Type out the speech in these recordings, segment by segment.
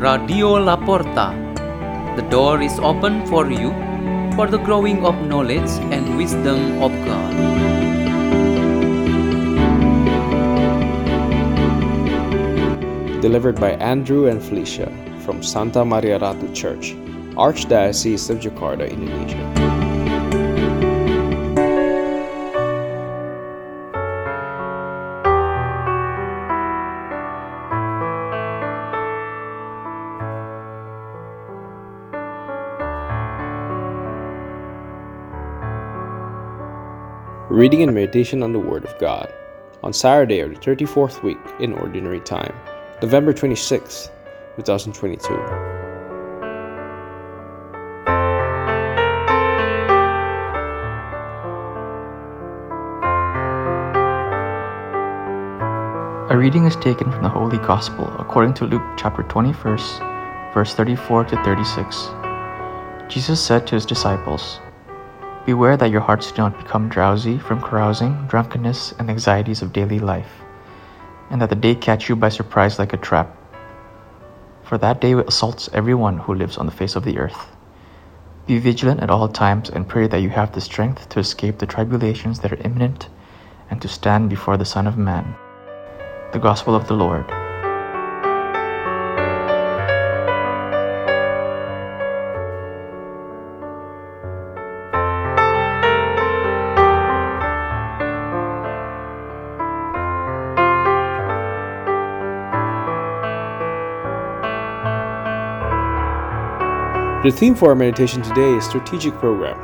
Radio La Porta. The door is open for you for the growing of knowledge and wisdom of God. Delivered by Andrew and Felicia from Santa Maria Ratu Church, Archdiocese of Jakarta, Indonesia. Reading and meditation on the Word of God on Saturday of the 34th week in Ordinary Time, November 26, 2022. A reading is taken from the Holy Gospel according to Luke chapter 21, verse 34 to 36. Jesus said to his disciples, Beware that your hearts do not become drowsy from carousing, drunkenness, and anxieties of daily life, and that the day catch you by surprise like a trap. For that day assaults everyone who lives on the face of the earth. Be vigilant at all times and pray that you have the strength to escape the tribulations that are imminent and to stand before the Son of Man. The Gospel of the Lord. The theme for our meditation today is Strategic Program.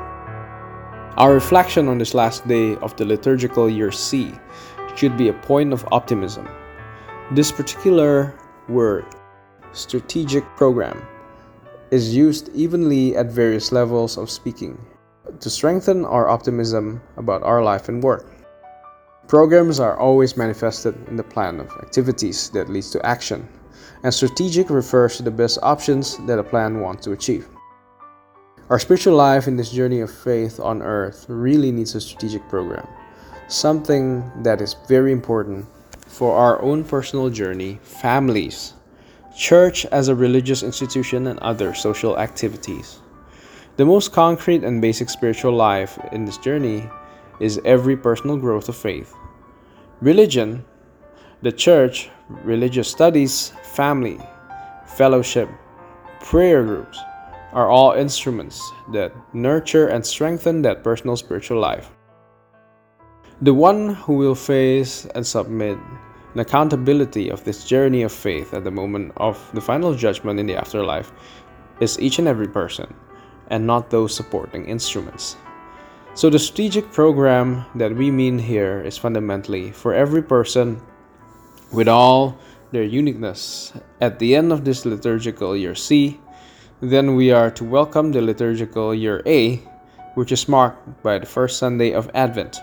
Our reflection on this last day of the liturgical year C should be a point of optimism. This particular word, strategic program, is used evenly at various levels of speaking to strengthen our optimism about our life and work. Programs are always manifested in the plan of activities that leads to action, and strategic refers to the best options that a plan wants to achieve. Our spiritual life in this journey of faith on earth really needs a strategic program, something that is very important for our own personal journey, families, church as a religious institution, and other social activities. The most concrete and basic spiritual life in this journey is every personal growth of faith. Religion, the church, religious studies, family, fellowship, prayer groups are all instruments that nurture and strengthen that personal spiritual life. The one who will face and submit an accountability of this journey of faith at the moment of the final judgment in the afterlife is each and every person, and not those supporting instruments. So, the strategic program that we mean here is fundamentally for every person with all their uniqueness. At the end of this liturgical year C, then we are to welcome the liturgical year A, which is marked by the first Sunday of Advent.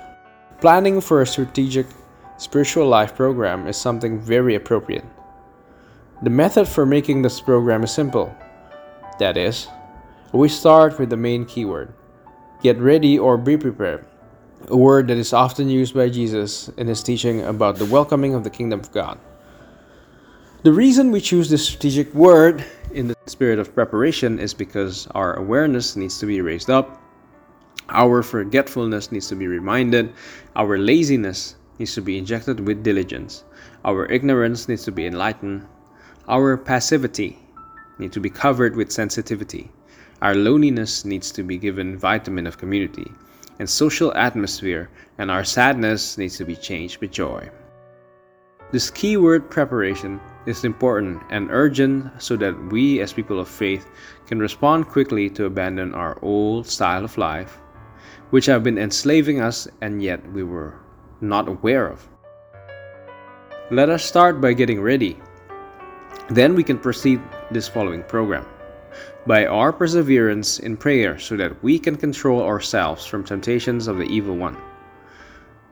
Planning for a strategic spiritual life program is something very appropriate. The method for making this program is simple. That is, we start with the main keyword get ready or be prepared, a word that is often used by Jesus in his teaching about the welcoming of the kingdom of God. The reason we choose this strategic word in the spirit of preparation is because our awareness needs to be raised up, our forgetfulness needs to be reminded, our laziness needs to be injected with diligence, our ignorance needs to be enlightened, our passivity needs to be covered with sensitivity. Our loneliness needs to be given vitamin of community. And social atmosphere, and our sadness needs to be changed with joy. This keyword preparation is important and urgent so that we, as people of faith, can respond quickly to abandon our old style of life, which have been enslaving us and yet we were not aware of. Let us start by getting ready. Then we can proceed this following program by our perseverance in prayer so that we can control ourselves from temptations of the evil one.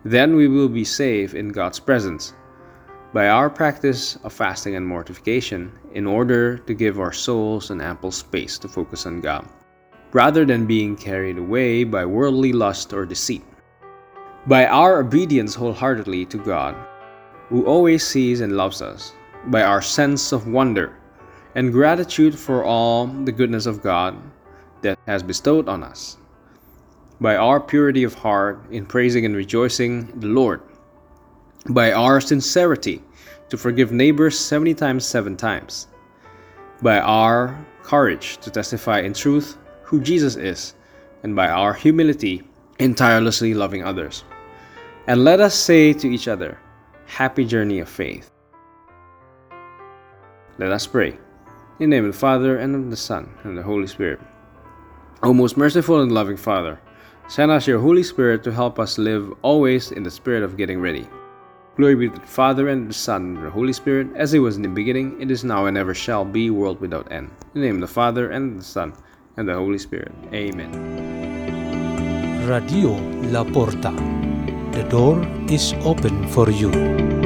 Then we will be safe in God's presence by our practice of fasting and mortification in order to give our souls an ample space to focus on God, rather than being carried away by worldly lust or deceit. By our obedience wholeheartedly to God, who always sees and loves us, by our sense of wonder and gratitude for all the goodness of God that has bestowed on us. By our purity of heart in praising and rejoicing the Lord, by our sincerity to forgive neighbors 70 times 7 times, by our courage to testify in truth who Jesus is, and by our humility in tirelessly loving others. And let us say to each other, Happy journey of faith. Let us pray. In the name of the Father, and of the Son, and of the Holy Spirit. O most merciful and loving Father, send us your Holy Spirit to help us live always in the spirit of getting ready. Glory be to the Father, and the Son, and the Holy Spirit, as it was in the beginning, it is now, and ever shall be, world without end. In the name of the Father, and the Son, and the Holy Spirit. Amen. Radio La Porta. The door is open for you.